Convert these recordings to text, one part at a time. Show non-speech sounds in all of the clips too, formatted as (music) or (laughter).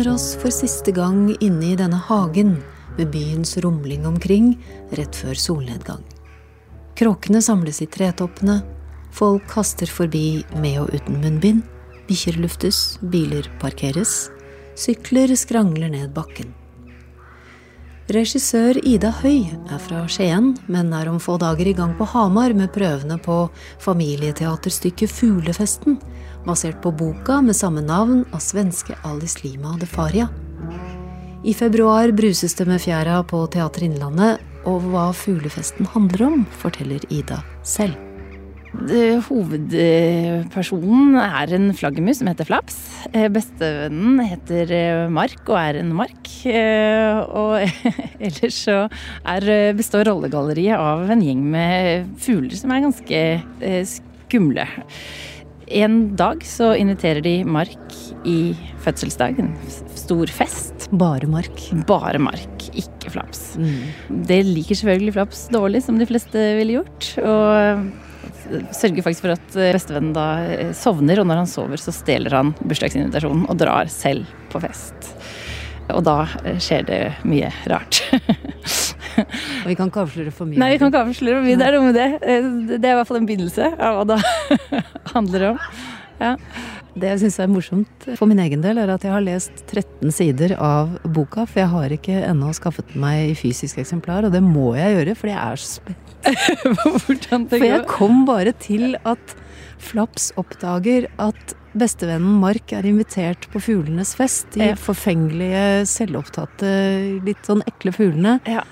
befinner oss for siste gang inne i denne hagen med byens rumling omkring rett før solnedgang. Kråkene samles i tretoppene, folk kaster forbi med og uten munnbind, bikkjer luftes, biler parkeres, sykler skrangler ned bakken. Regissør Ida Høy er fra Skien, men er om få dager i gang på Hamar med prøvene på familieteaterstykket Fuglefesten, basert på boka med samme navn av svenske Alice Lima de Faria. I februar bruses det med fjæra på Teater Innlandet, og hva fuglefesten handler om, forteller Ida selv. Hovedpersonen er en flaggermus som heter Flaps. Eh, bestevennen heter eh, Mark og er en mark. Eh, og (laughs) ellers så er, består rollegalleriet av en gjeng med fugler som er ganske skumle. En dag så inviterer de Mark i fødselsdagen. stor fest. Bare Mark? Bare Mark, ikke Flaps. Mm. Det liker selvfølgelig Flaps dårlig, som de fleste ville gjort. Og sørger faktisk for at eh, bestevennen da eh, sovner, og når han sover, så stjeler han bursdagsinvitasjonen og drar selv på fest. Og da eh, skjer det mye rart. (laughs) og vi kan ikke avsløre for mye? Nei, vi kan ikke avsløre for mye. Det er noe med det. Det er i hvert fall en begynnelse av hva det (laughs) handler om. Ja. Det jeg syns er morsomt for min egen del, er at jeg har lest 13 sider av boka. For jeg har ikke ennå skaffet meg fysisk eksemplar, og det må jeg gjøre, for jeg er så spent. (laughs) for jeg kom bare til at Flaps oppdager at bestevennen Mark er invitert på fuglenes fest. De forfengelige, selvopptatte, litt sånn ekle fuglene. Ja.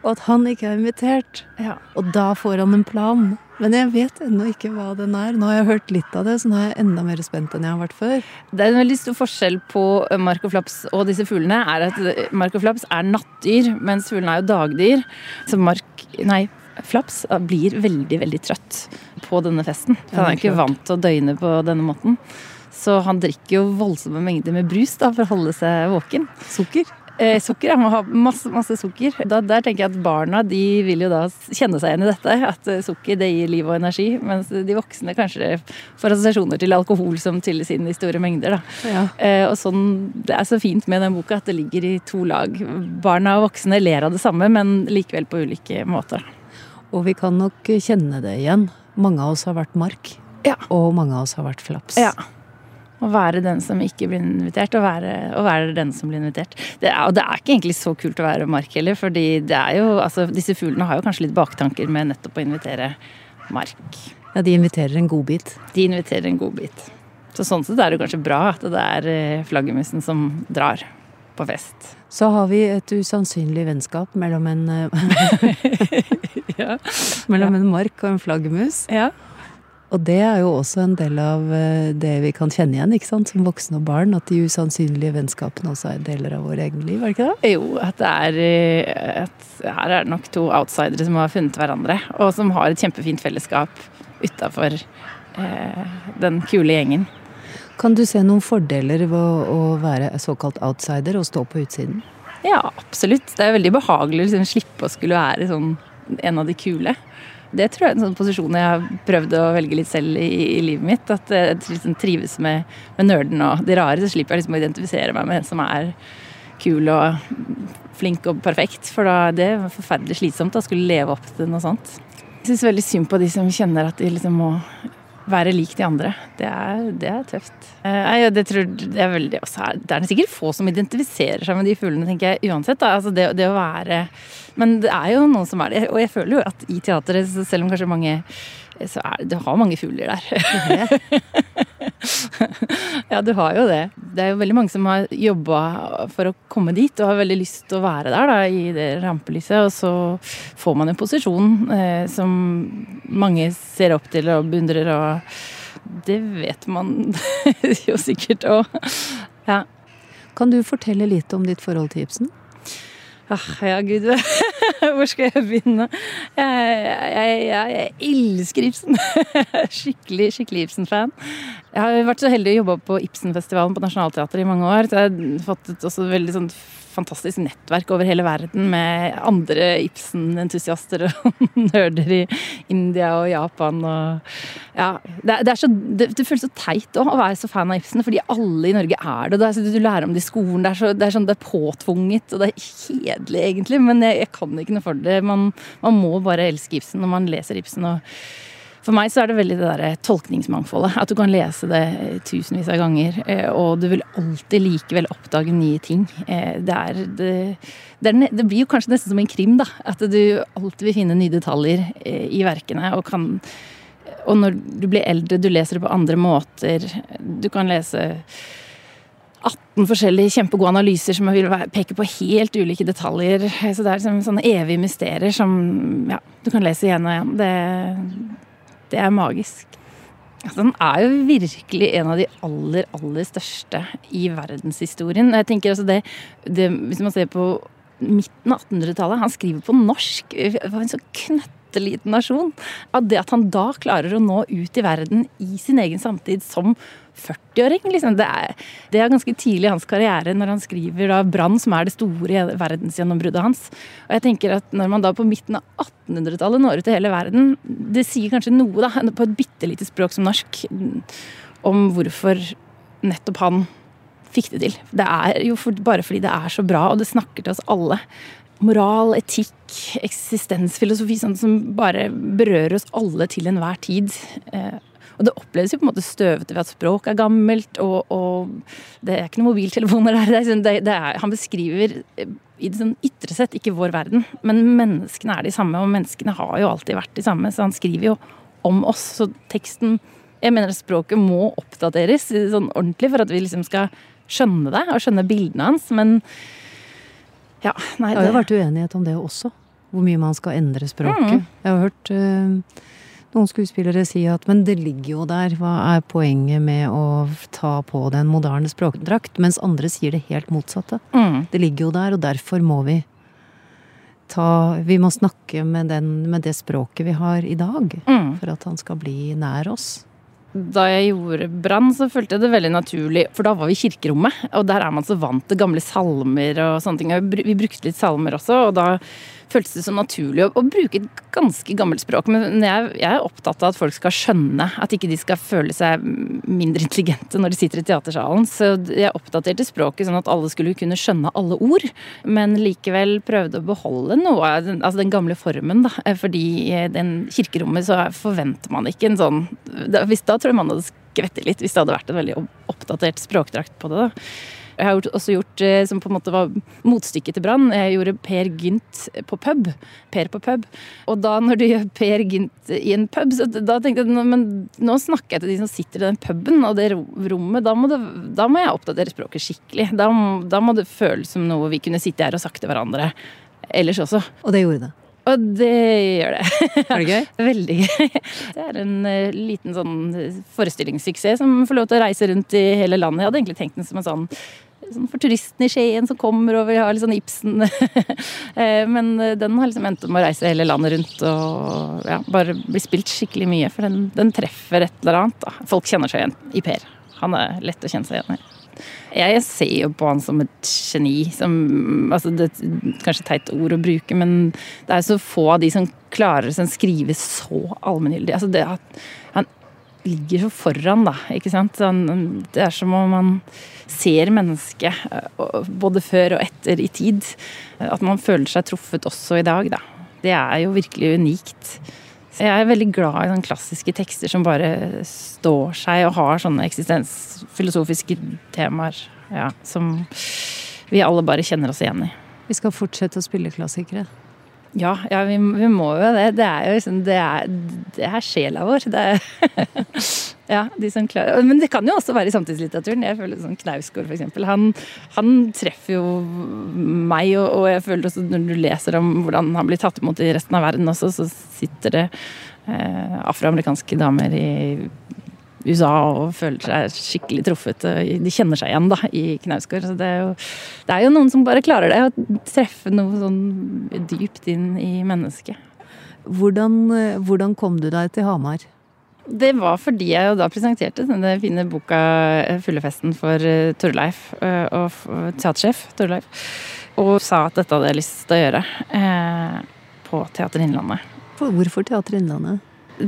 Og at han ikke er invitert. Ja. Og da får han en plan. Men jeg vet ennå ikke hva den er. Nå har jeg hørt litt av det, så nå er jeg enda mer spent enn jeg har vært før. Det er en veldig stor forskjell på Mark og Flaps og disse fuglene. er at Mark og Flaps er nattdyr, mens fuglene er jo dagdyr. Så Mark, nei, Flaps blir veldig, veldig trøtt på denne festen. For han er ikke vant til å døgne på denne måten. Så han drikker jo voldsomme mengder med brus da, for å holde seg våken. Sukker? Eh, sukker, jeg må ha masse, masse sukker. Da, der tenker jeg at barna de vil jo da kjenne seg igjen i dette. At eh, sukker det gir liv og energi. Mens de voksne kanskje får assosiasjoner til alkohol som tylles inn i store mengder. Ja. Eh, og sånn, Det er så fint med den boka at det ligger i to lag. Barna og voksne ler av det samme, men likevel på ulike måter. Og vi kan nok kjenne det igjen. Mange av oss har vært Mark. Ja. Og mange av oss har vært Flaps. Ja. Å være den som ikke blir invitert, og være, og være den som blir invitert. Det er, og det er ikke egentlig så kult å være Mark heller, fordi det er jo, altså, disse fuglene har jo kanskje litt baktanker med nettopp å invitere Mark. Ja, de inviterer en godbit. De inviterer en godbit. Så sånn sett er det kanskje bra at det er eh, flaggermusen som drar på fest. Så har vi et usannsynlig vennskap mellom en (laughs) (laughs) ja. Mellom en mark og en flaggermus. Ja. Og det er jo også en del av eh, det vi kan kjenne igjen ikke sant? som voksne og barn. At de usannsynlige vennskapene også er deler av våre egne liv, er det ikke det? Jo, at det er eh, at Her er det nok to outsidere som har funnet hverandre, og som har et kjempefint fellesskap utafor eh, den kule gjengen. Kan du se noen fordeler ved å være såkalt outsider og stå på utsiden? Ja, absolutt. Det er veldig behagelig å liksom, slippe å skulle være sånn, en av de kule. Det tror jeg er en sånn posisjon jeg har prøvd å velge litt selv i, i livet mitt. At jeg liksom trives med, med nerden og de rare. Så slipper jeg liksom å identifisere meg med en som er kul og flink og perfekt. For da det er forferdelig slitsomt å skulle leve opp til noe sånt. Jeg syns veldig synd på de som kjenner at de liksom må være lik de andre. Det er, det er tøft. Eh, det, tror, det, er veldig, det er sikkert få som identifiserer seg med de fuglene, tenker jeg, uansett. Altså det, det, å være Men det er jo noen som er det. Og jeg føler jo at i teatret, selv om kanskje mange så er, det har mange fugler der. (laughs) (laughs) ja, du har jo det. Det er jo veldig mange som har jobba for å komme dit og har veldig lyst til å være der da, i det rampelyset. Og så får man en posisjon eh, som mange ser opp til og beundrer, og det vet man (laughs) jo sikkert òg. Ja. Kan du fortelle litt om ditt forhold til Ibsen? Ah, ja, gud. (laughs) Hvor skal jeg begynne? Jeg, jeg, jeg, jeg elsker Ibsen. (laughs) skikkelig skikkelig Ibsen-fan. Jeg har vært så heldig å jobbe på Ibsenfestivalen på Nationaltheatret i mange år. Så jeg har fått et også veldig sånn fantastisk nettverk over hele verden med andre Ibsen-entusiaster og (laughs) nerder i India og Japan og Ja. Det, det, så, det, det føles så teit også, å være så fan av Ibsen, fordi alle i Norge er det. er, du lærer om det i skolen. Det er, så, det er, sånn, det er påtvunget, og det er kjedelig, egentlig. Men jeg, jeg kan ikke noe for det. Man, man må bare elske Ibsen når man leser Ibsen. og for meg så er det veldig det der tolkningsmangfoldet. At du kan lese det tusenvis av ganger, eh, og du vil alltid likevel oppdage nye ting. Eh, det, er, det, det, er, det blir jo kanskje nesten som en krim, da. At du alltid vil finne nye detaljer eh, i verkene. Og, kan, og når du blir eldre, du leser det på andre måter. Du kan lese 18 forskjellige kjempegode analyser som vil peke på helt ulike detaljer. Så det er liksom sånne evige mysterier som ja, du kan lese igjen og igjen. Det det er magisk. Altså, den er jo virkelig en av de aller, aller største i verdenshistorien. Jeg tenker altså det, det Hvis man ser på midten av 1800-tallet, han skriver på norsk. Det var en så knøtteliten nasjon. At det at han da klarer å nå ut i verden i sin egen samtid som 40-åring. Liksom. Det, det, er ganske tidlig i hans karriere når han skriver da 'Brann', som er det store verdensgjennombruddet hans. Og jeg tenker at Når man da på midten av 1800-tallet når ut til hele verden, det sier kanskje noe da, på et bitte lite språk som norsk om hvorfor nettopp han fikk det til. Det er jo for, bare fordi det er så bra, og det snakker til oss alle. Moral, etikk, eksistensfilosofi, sånn som bare berører oss alle til enhver tid. Og det oppleves jo på en måte støvete ved at språk er gammelt, og, og det er ikke noen mobiltelefoner der. Det er, sånn, det, det er, han beskriver eh, i det sånn ytre sett ikke vår verden, men menneskene er de samme, og menneskene har jo alltid vært de samme, så han skriver jo om oss. Så teksten Jeg mener at språket må oppdateres sånn ordentlig for at vi liksom skal skjønne det, og skjønne bildene hans, men ja, nei Det har jo vært uenighet om det også. Hvor mye man skal endre språket. Mm. Jeg har hørt uh, noen skuespillere sier at men det ligger jo der, hva er poenget med å ta på det en moderne språkdrakt? Mens andre sier det helt motsatte. Mm. Det ligger jo der, og derfor må vi ta Vi må snakke med, den, med det språket vi har i dag, mm. for at han skal bli nær oss. Da jeg gjorde Brann, så følte jeg det veldig naturlig, for da var vi i kirkerommet. Og der er man så vant til gamle salmer og sånne ting. Vi brukte litt salmer også, og da føltes det så naturlig å, å, bruke et ganske gammelt språk. Men jeg, jeg, er opptatt av at folk skal skjønne, at ikke de skal føle seg mindre intelligente når de sitter i teatersalen. Så jeg oppdaterte språket sånn at alle skulle kunne skjønne alle ord. Men likevel prøvde å beholde noe av den, altså den gamle formen, da. Fordi i den kirkerommet så forventer man ikke en sånn Hvis da tror jeg man hadde skvettet litt, hvis det hadde vært en veldig oppdatert språkdrakt på det. da. Jeg har også gjort eh, som på en måte var motstykket til Brann. Jeg gjorde Per Gynt på pub. Per på pub. Og da når du gjør Per Gynt i en pub, så da tenkte jeg men nå snakker jeg til de som sitter i den puben og det rommet. Da må, det, da må jeg oppdatere språket skikkelig. Da, da må det føles som noe vi kunne sitte her og sagt til hverandre ellers også. Og det gjorde det? Og det gjør det. Er det gøy? (laughs) Veldig gøy. Det er en uh, liten sånn forestillingssuksess som får lov til å reise rundt i hele landet. Jeg hadde egentlig tenkt den som en sånn sånn for turistene i Skien som kommer og vil ha litt sånn Ibsen. (laughs) Eh, men eh, den har liksom endt om å reise hele landet rundt og ja, bare bli spilt skikkelig mye. For den, den, treffer et eller annet. Da. Folk kjenner seg igjen i Per. Han er lett å kjenne seg igjen i. Jeg ser jo på han som et geni. Som, altså det er kanskje teit ord å bruke, men det er så få av de som klarer å skrive så allmenngyldig. Altså det at ligger så foran, da. ikke sant? Det er som om man ser mennesket eh, både før og etter i tid. At man føler seg truffet også i dag, da. Det er jo virkelig unikt. Jeg er veldig glad i sånne klassiske tekster som bare står seg og har sånne eksistensfilosofiske temaer ja, som vi alle bare kjenner oss igjen i. Vi skal fortsette å spille klassikere. Ja, ja vi, vi, må jo det. Det er jo liksom Det er, det er sjela vår. Det er, (laughs) ja, de som klarer Men det kan jo også være i samtidslitteraturen. Jeg føler sånn Knausgård, f.eks. Han, han treffer jo meg, og, og, jeg føler også når du leser om hvordan han blir tatt imot i resten av verden også, så sitter det eh, afroamerikanske damer i USA og føler seg skikkelig truffet. De kjenner seg igjen da, i Knausgård. Så det er, jo, det er jo noen som bare klarer det, å treffe noe sånn dypt inn i mennesket. Hvordan, hvordan kom du deg til Hamar? Det var fordi jeg jo da presenterte denne fine boka 'Fuglefesten' for eh, Torleif, eh, og teatersjef Torleif. og sa at dette hadde jeg lyst til å gjøre eh, på Teater Innlandet. Hvorfor Teater Innlandet?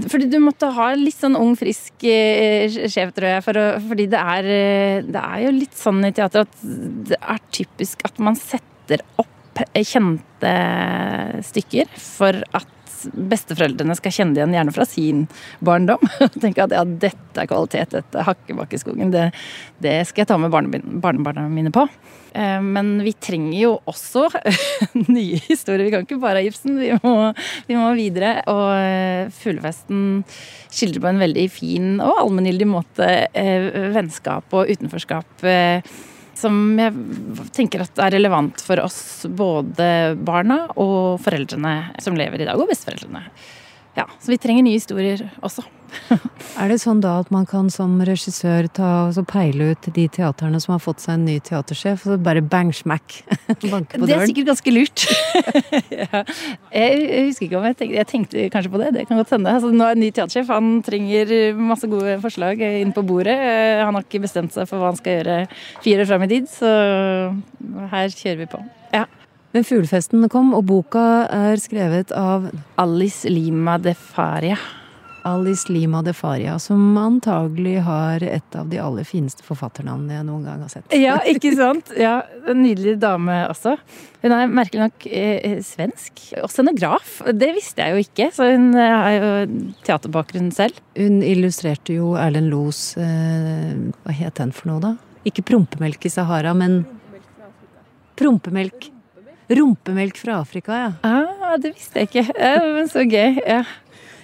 Fordi du måtte ha litt sånn ung, frisk eh, sjef, tror jeg. For å, fordi det er, eh, det er jo litt sånn i teater at det er typisk at man setter opp kjente stykker for at besteforeldrene skal kjenne igjen, gjerne fra sin barndom. (laughs) Tenke at ja, dette er kvalitet, dette Hakkebakkeskogen. Det, det skal jeg ta med barnebarna mine på. Eh, men vi trenger jo også (laughs) nye historier. Vi kan ikke bare ha Ibsen, vi må, vi må videre. Og eh, Fuglefesten skildrer på en veldig fin og allmenngyldig måte eh, vennskap og utenforskap som jeg tenker at er relevant for oss, både barna og foreldrene som lever i dag, og besteforeldrene. Ja, Så vi trenger nye historier også. (laughs) er det sånn da at man kan som regissør ta og peile ut de teaterne som har fått seg en ny teatersjef, og så bare bang smack (laughs) banke på døren? Det er sikkert ganske lurt. (laughs) ja. jeg, husker ikke om jeg tenkte, jeg tenkte kanskje på det. Det kan godt hende. Altså, nå er en ny teatersjef. Han trenger masse gode forslag inn på bordet. Han har ikke bestemt seg for hva han skal gjøre fire år fram i tid, så her kjører vi på. Men fuglefesten kom, og boka er skrevet av Alice Lima de Faria. Alice Lima de Faria, som antagelig har et av de aller fineste forfatternavnene jeg noen gang har sett. Ja, ikke sant? Ja, En nydelig dame også. Hun er merkelig nok eh, svensk. Og scenograf. Det visste jeg jo ikke, så hun har jo teaterbakgrunn selv. Hun illustrerte jo Erlend Los eh, Hva het den for noe, da? Ikke Prompemelk i Sahara, men Prompemelk. Rumpemelk fra Afrika, ja. Ah, det visste jeg ikke. Men så gøy. ja.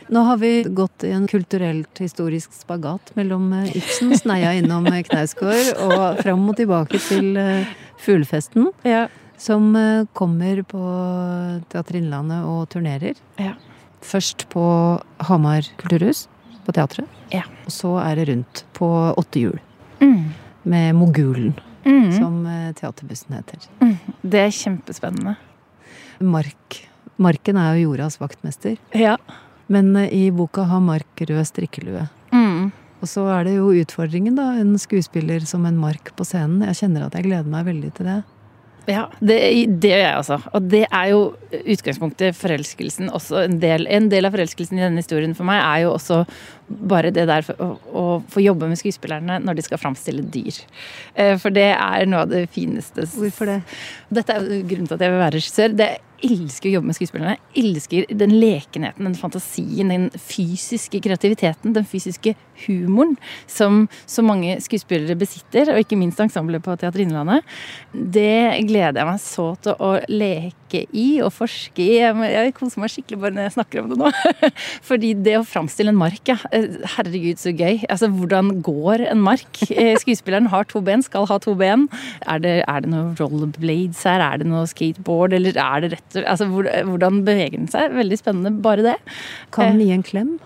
Nå har vi gått i en kulturelt historisk spagat mellom eh, Ibsen, sneia innom eh, Knausgård, og fram og tilbake til uh, Fuglefesten. Ja. Som kommer på Teater Innlandet og turnerer. Ja. Først på Hamar kulturhus, på teatret. Ja. Og så er det rundt på Åtte hjul. Mm. Med Mogulen mm. som eh, teaterbussen heter. Mm. Det er kjempespennende. Mark. Marken er jo jordas vaktmester. Ja. Men eh, i boka har Mark rød strikkelue. Mm. Og så er det jo utfordringen, da. En skuespiller som en Mark på scenen. Jeg kjenner at jeg gleder meg veldig til det. Ja, det, det, gjør jeg også. Og det er jo utgangspunktet forelskelsen også. En del, en del, av forelskelsen i denne historien for meg er jo også bare det der å, å få jobbe med skuespillerne når de skal framstille dyr. Eh, for det er noe av det fineste. Hvorfor det? Dette er grunnen til at jeg vil være regissør. Det elsker å jobbe med skuespillerne. Jeg elsker den lekenheten, den fantasien, den fysiske kreativiteten, den fysiske humoren som så mange skuespillere besitter, og ikke minst ensemblet på Teater Innlandet. Det gleder jeg meg så til å leke i og forske i. Jeg koser meg skikkelig bare når jeg snakker om det nå. (laughs) Fordi det å framstille en mark, ja. Herregud, så gøy. Altså, hvordan går en mark? Eh, skuespilleren har to ben, skal ha to ben. Er det, er det noe rollerblades her? Er det noe skateboard? Eller er det rett Altså, hvordan beveger den seg? Veldig spennende, bare det. Kan den gi en klem?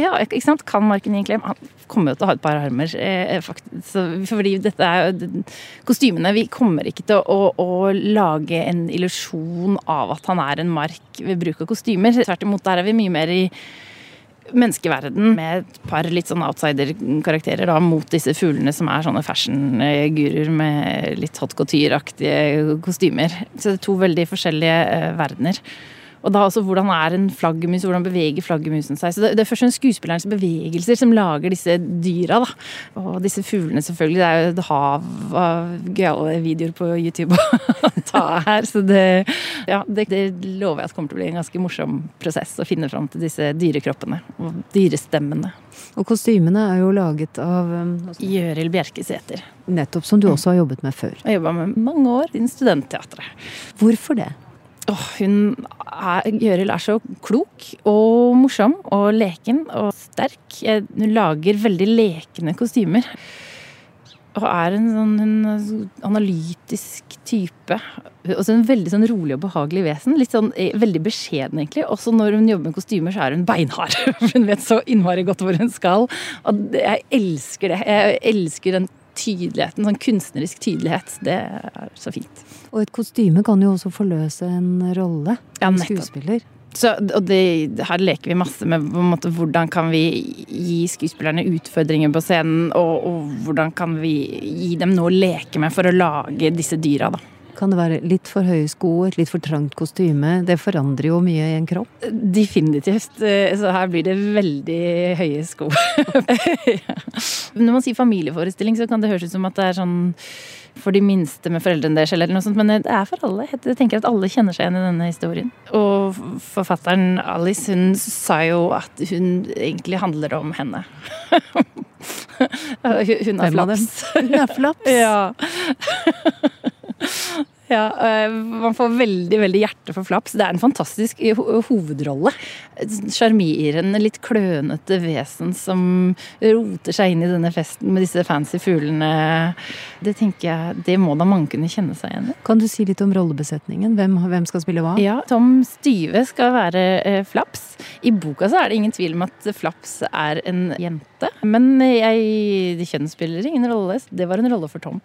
Ja, ikke sant? Kan marken gi en klem? Han kommer jo til å ha et par armer. Eh, faktisk. fordi dette er jo Kostymene Vi kommer ikke til å, å, å lage en illusjon av at han er en mark ved bruk av kostymer. Tvert imot, der er vi mye mer i menneskeverden med et par litt sånn outsider-karakterer da, mot disse fuglene som er sånne fashion-guruer med litt hot couture-aktige kostymer. Så det er to veldig forskjellige eh, verdener. Og da også hvordan er en flaggermus, hvordan beveger flaggermusen seg. Så det, det er først skuespillerens bevegelser som lager disse dyra. da. Og disse fuglene, selvfølgelig. Det er jo et hav av gøyale videoer på YouTube (laughs) å ta her. Så det, ja, det, det, lover jeg at kommer til å bli en ganske morsom prosess å finne fram til disse dyrekroppene og dyrestemmene. Og kostymene er jo laget av Gjørild Gjøril Bjerkesæter. Nettopp, som du også har jobbet med før. Jeg har jobba med mange år innen studentteatret. Hvorfor det? Oh, hun er, er så klok og morsom og leken og sterk. Hun lager veldig lekne kostymer. Og er en sånn en analytisk type. Også en veldig sånn rolig og behagelig vesen. Litt sånn, eh, Veldig beskjeden, egentlig. Også når hun jobber med kostymer, så er hun beinhard. (laughs) hun vet så innmari godt hvor hun skal. Og jeg elsker det. Jeg elsker den tydeligheten. Sånn kunstnerisk tydelighet. Det er så fint. Og et kostyme kan jo også forløse en rolle. Ja, en skuespiller. Så, og det, her leker vi masse med måte, hvordan kan vi gi skuespillerne utfordringer på scenen, og, og, hvordan kan vi gi dem noe å leke med for å lage disse dyra, da. Kan det være litt for høye sko, et litt for trangt kostyme? Det forandrer jo mye i en kropp. Definitivt. Eh, så her blir det veldig høye sko. (laughs) ja. Når man sier familieforestilling, så kan det høres ut som at det er sånn for de minste med foreldrene deres, eller noe sånt, men det er for alle. Jeg tenker at alle kjenner seg igjen i denne historien. Og forfatteren Alice, hun sa jo at hun egentlig handler om henne. (laughs) hun har flaps. Hun har flaps. (laughs) ja. Ja, eh, Man får veldig veldig hjerte for Flaps. Det er en fantastisk hovedrolle. Sjarmerende, litt klønete vesen som roter seg inn i denne festen med disse fancy fuglene. Det tenker jeg, det må da mange kunne kjenne seg igjen i. Kan du si litt om rollebesetningen? Hvem, hvem skal spille hva? Ja, Tom Styve skal være eh, Flaps. I boka så er det ingen tvil om at Flaps er en jente. Men jeg kjønnsspiller ingen rolle. Det var en rolle for Tom.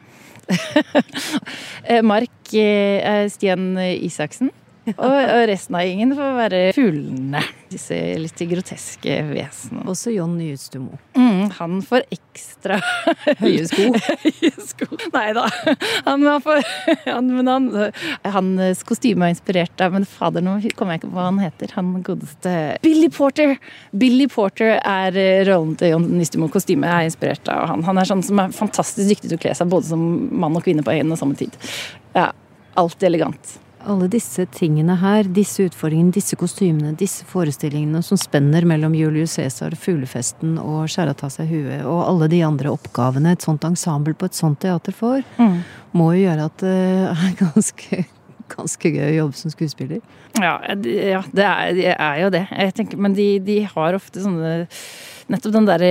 (laughs) Eh, Mark eh, Stian Isaksen. Og, resten av gjengen får være fuglene. Disse litt groteske vesenene. Også John Nyhetsdumo. Mm, han får ekstra (laughs) Høye sko. (laughs) Høye sko. Nei da. Han, får, han, men han, hans kostyme er inspirert av Men fader, nå kommer jeg ikke på hva han heter. Han godeste Billy Porter! Billy Porter er eh, rollen til John Nyhetsdumo. Kostymet er inspirert av han. Han er sånn som er fantastisk dyktig til å kle seg både som mann og kvinne på en og samme tid. Ja, Alltid elegant alle disse tingene her, disse utfordringene, disse kostymene, disse forestillingene som spenner mellom Julius Cæsar, fuglefesten og skjæra ta seg huet, og alle de andre oppgavene et sånt ensemble på et sånt teater får, mm. må jo gjøre at det er (laughs) ganske, ganske gøy å jobbe som skuespiller. Ja, ja det, er, det, er, jo det. Tenker, men de, de har ofte sånne nettopp den der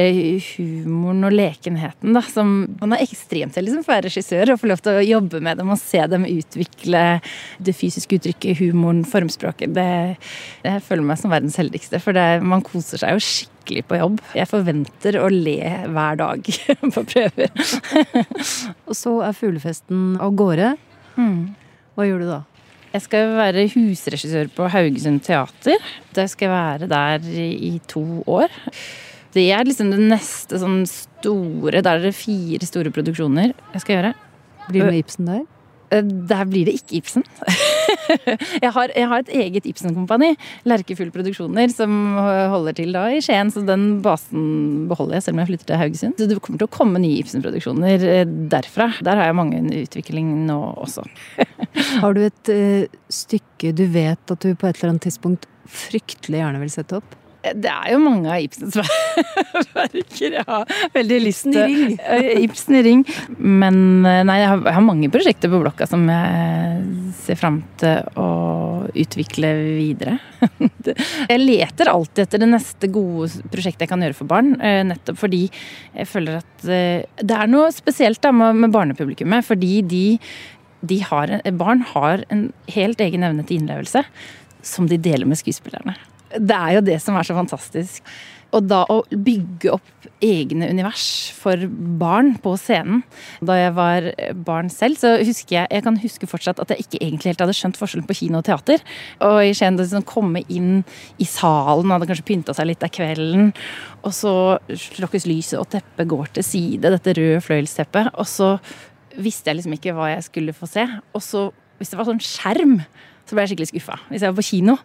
humoren og lekenheten, da, som Man er ekstremt heldig for å være regissør og få lov til å jobbe med dem og se dem utvikle det fysiske uttrykket, humoren, formspråket. Det, jeg føler meg som verdens heldigste, for det, man koser seg jo skikkelig på jobb. Jeg forventer å le hver dag (laughs) på prøver. (laughs) og så er fuglefesten av gårde. Mm. Hva gjør du da? Jeg skal være husregissør på Haugesund teater. Jeg skal være der i to år. Det er liksom det neste sånn store Der er det fire store produksjoner jeg skal gjøre. Blir det med Ibsen der? Der blir det ikke Ibsen. (laughs) (laughs) jeg, har, jeg, har, et eget Ibsen-kompani, Lerkefugl Produksjoner, som holder til da i Skien. Så den basen beholder jeg selv om jeg flytter til Haugesund. Så det kommer til å komme nye Ibsen-produksjoner eh, derfra. Der har jeg mange utvikling nå også. (laughs) har du et uh, stykke du vet at du på et eller annet tidspunkt fryktelig gjerne vil sette opp? Det er jo mange av Ibsens (laughs) verker jeg har veldig lyst til. (laughs) Ibsen i ring. Men eh, nei, jeg har, mange prosjekter på blokka som jeg ser fram til å utvikle videre. (laughs) Jeg leter alltid etter det neste gode prosjektet jeg kan gjøre for barn. Eh, nettopp fordi jeg føler at eh, det er noe spesielt da med barnepublikummet. Fordi de, de har, barn har en helt egen evne til innlevelse som de deler med skuespillerne. Det er jo det som er så fantastisk. Og da å bygge opp egne univers for barn på scenen. Da jeg var barn selv, så husker jeg jeg kan huske fortsatt at jeg ikke egentlig helt hadde skjønt forskjellen på kino og teater. Og i Skien liksom komme inn i salen, hadde kanskje pynta seg litt av kvelden. Og så slukkes lyset, og teppet går til side, dette røde fløyelsteppet. Og så visste jeg liksom ikke hva jeg skulle få se. Og så, hvis det var sånn skjerm så ble jeg skikkelig skuffa hvis jeg var på kino.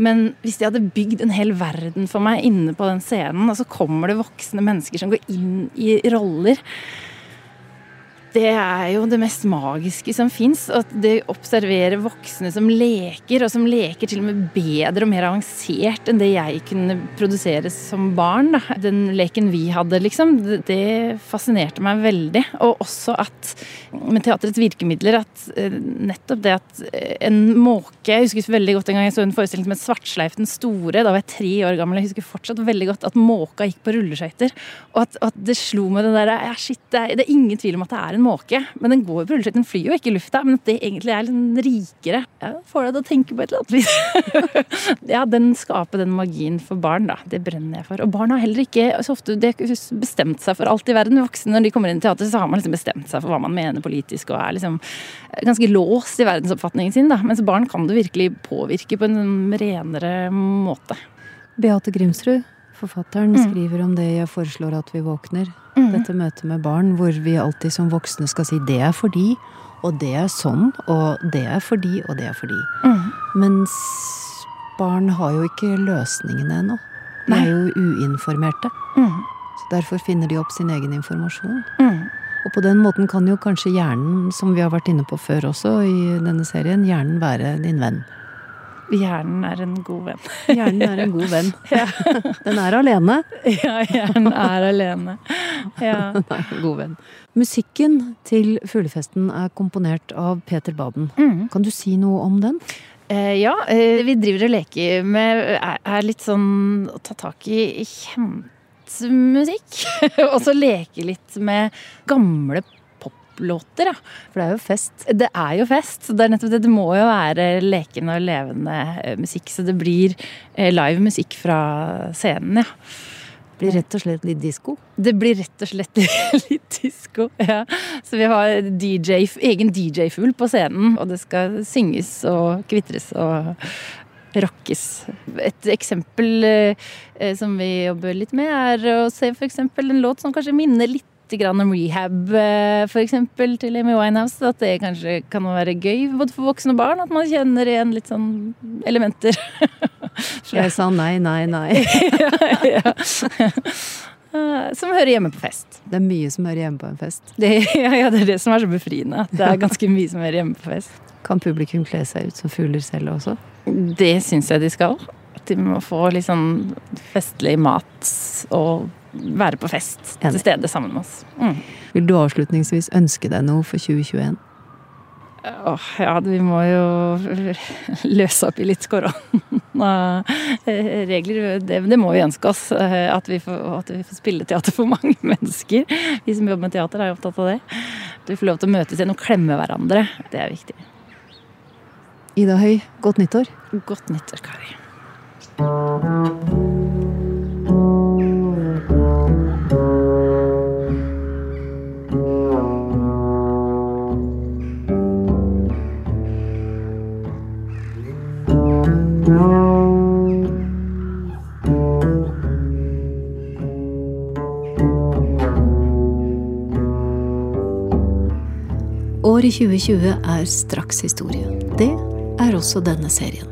Men hvis de hadde bygd en hel verden for meg inne på den scenen, og så kommer det voksne mennesker som går inn i roller det er jo det mest magiske som fins. At det observerer voksne som leker, og som leker til og med bedre og mer avansert enn det jeg kunne produsere som barn. Da. Den leken vi hadde, liksom, det fascinerte meg veldig. Og også at med teaterets virkemidler, at eh, nettopp det at eh, en måke Jeg husker veldig godt en gang jeg så en forestilling som het Svartsleif den store. Da var jeg tre år gammel. Jeg husker fortsatt veldig godt at måka gikk på rulleskøyter. Og at, at, det slo meg det der ja, shit, det er, det er ingen tvil om at det er en en måke, men den går på rulleskift. Den flyr jo ikke i lufta, men at det egentlig er litt rikere. Jeg får deg til å tenke på et eller annet vis. (laughs) ja, den skaper den magien for barn, da. Det brenner jeg for. Og barn har heller ikke så ofte bestemt seg for alt i verden. Voksne, når de kommer inn i teater, så har man liksom bestemt seg for hva man mener politisk, og er liksom ganske låst i verdensoppfatningen sin, da. Mens barn kan du virkelig påvirke på en renere måte. Beate Grimsrud, forfatteren, mm. skriver om det jeg foreslår at vi våkner. Mm. Dette møtet med barn hvor vi alltid som voksne skal si 'det er fordi', Og det er sånn, og det er fordi, og det er fordi. Mm. Mens barn har jo ikke løsningene ennå. De er jo uinformerte. Mm. Så derfor finner de opp sin egen informasjon. Mm. Og på den måten kan jo kanskje hjernen, som vi har vært inne på før også i denne serien, hjernen være din venn. Hjernen er en god venn. Hjernen er en god venn. (laughs) Den er alene. Ja, hjernen er alene. Ja. (laughs) Den er en god venn. Musikken til Fuglefesten er komponert av Peter Baden. Mm. Kan du si noe om den? Eh, ja, eh, vi driver og leker med er litt sånn å ta tak i kjent musikk. (laughs) og så leke litt med gamle poplåter, ja. For det er jo fest. Det er jo fest. så Det er nettopp det. Det må jo være lekende og levende eh, musikk. Så det blir eh, live musikk fra scenen, ja. Det blir rett og slett litt disko. Det blir rett og slett (laughs) litt disko. Ja. Så vi har DJ, egen DJ-fugl på scenen, og det skal synges og kvitres og rockes. Et eksempel eh, som vi jobber litt med, er å se eksempel en låt som kanskje minner litt grann om rehab, f.eks. for eksempel, til Amy Winehouse. At det kanskje kan være gøy både for voksne og barn, at man kjenner igjen litt sånn elementer. (laughs) Jeg sa nei, nei, nei. (laughs) ja. Eh, Som hører hjemme på fest. Det er mye som hører hjemme på en fest. Det, ja, ja, det er det som er så befriende. At det er ganske mye som hører hjemme på fest. Kan publikum kle seg ut som fugler selv også? Det syns jeg de skal. At de må få litt sånn festlig mat og være på fest Enig. til stede sammen med oss. Mm. Vil du avslutningsvis ønske deg noe for 2021? Åh, ja, vi må jo løse opp i litt koronaregler. Det, det må vi ønske oss. eh, At vi, får, at vi får spille teater for mange (laughs) mennesker. Vi som jobber med teater, er jo opptatt av det. At vi får lov til å møtes igjen og klemme hverandre. Det er viktig. Ida Høy, godt nyttår. Godt nyttår, Kari. Året 2020 er straks historie. Det er også denne serien.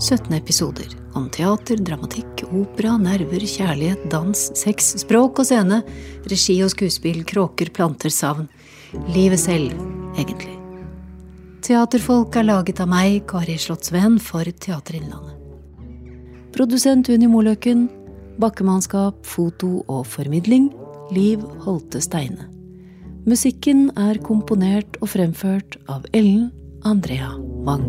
17 episoder om teater, dramatikk, opera, nerver, kjærlighet, dans, sex, språk og scene, regi og skuespill, kråker, planter, savn. Livet selv, egentlig. Teaterfolk er laget av meg, Kari Slottsveen, for Teater Innlandet. Produsent Unni Moløkken. Bakkemannskap, foto og formidling Liv Holte Steine. Musikken er komponert og fremført av Ellen Andrea Wang.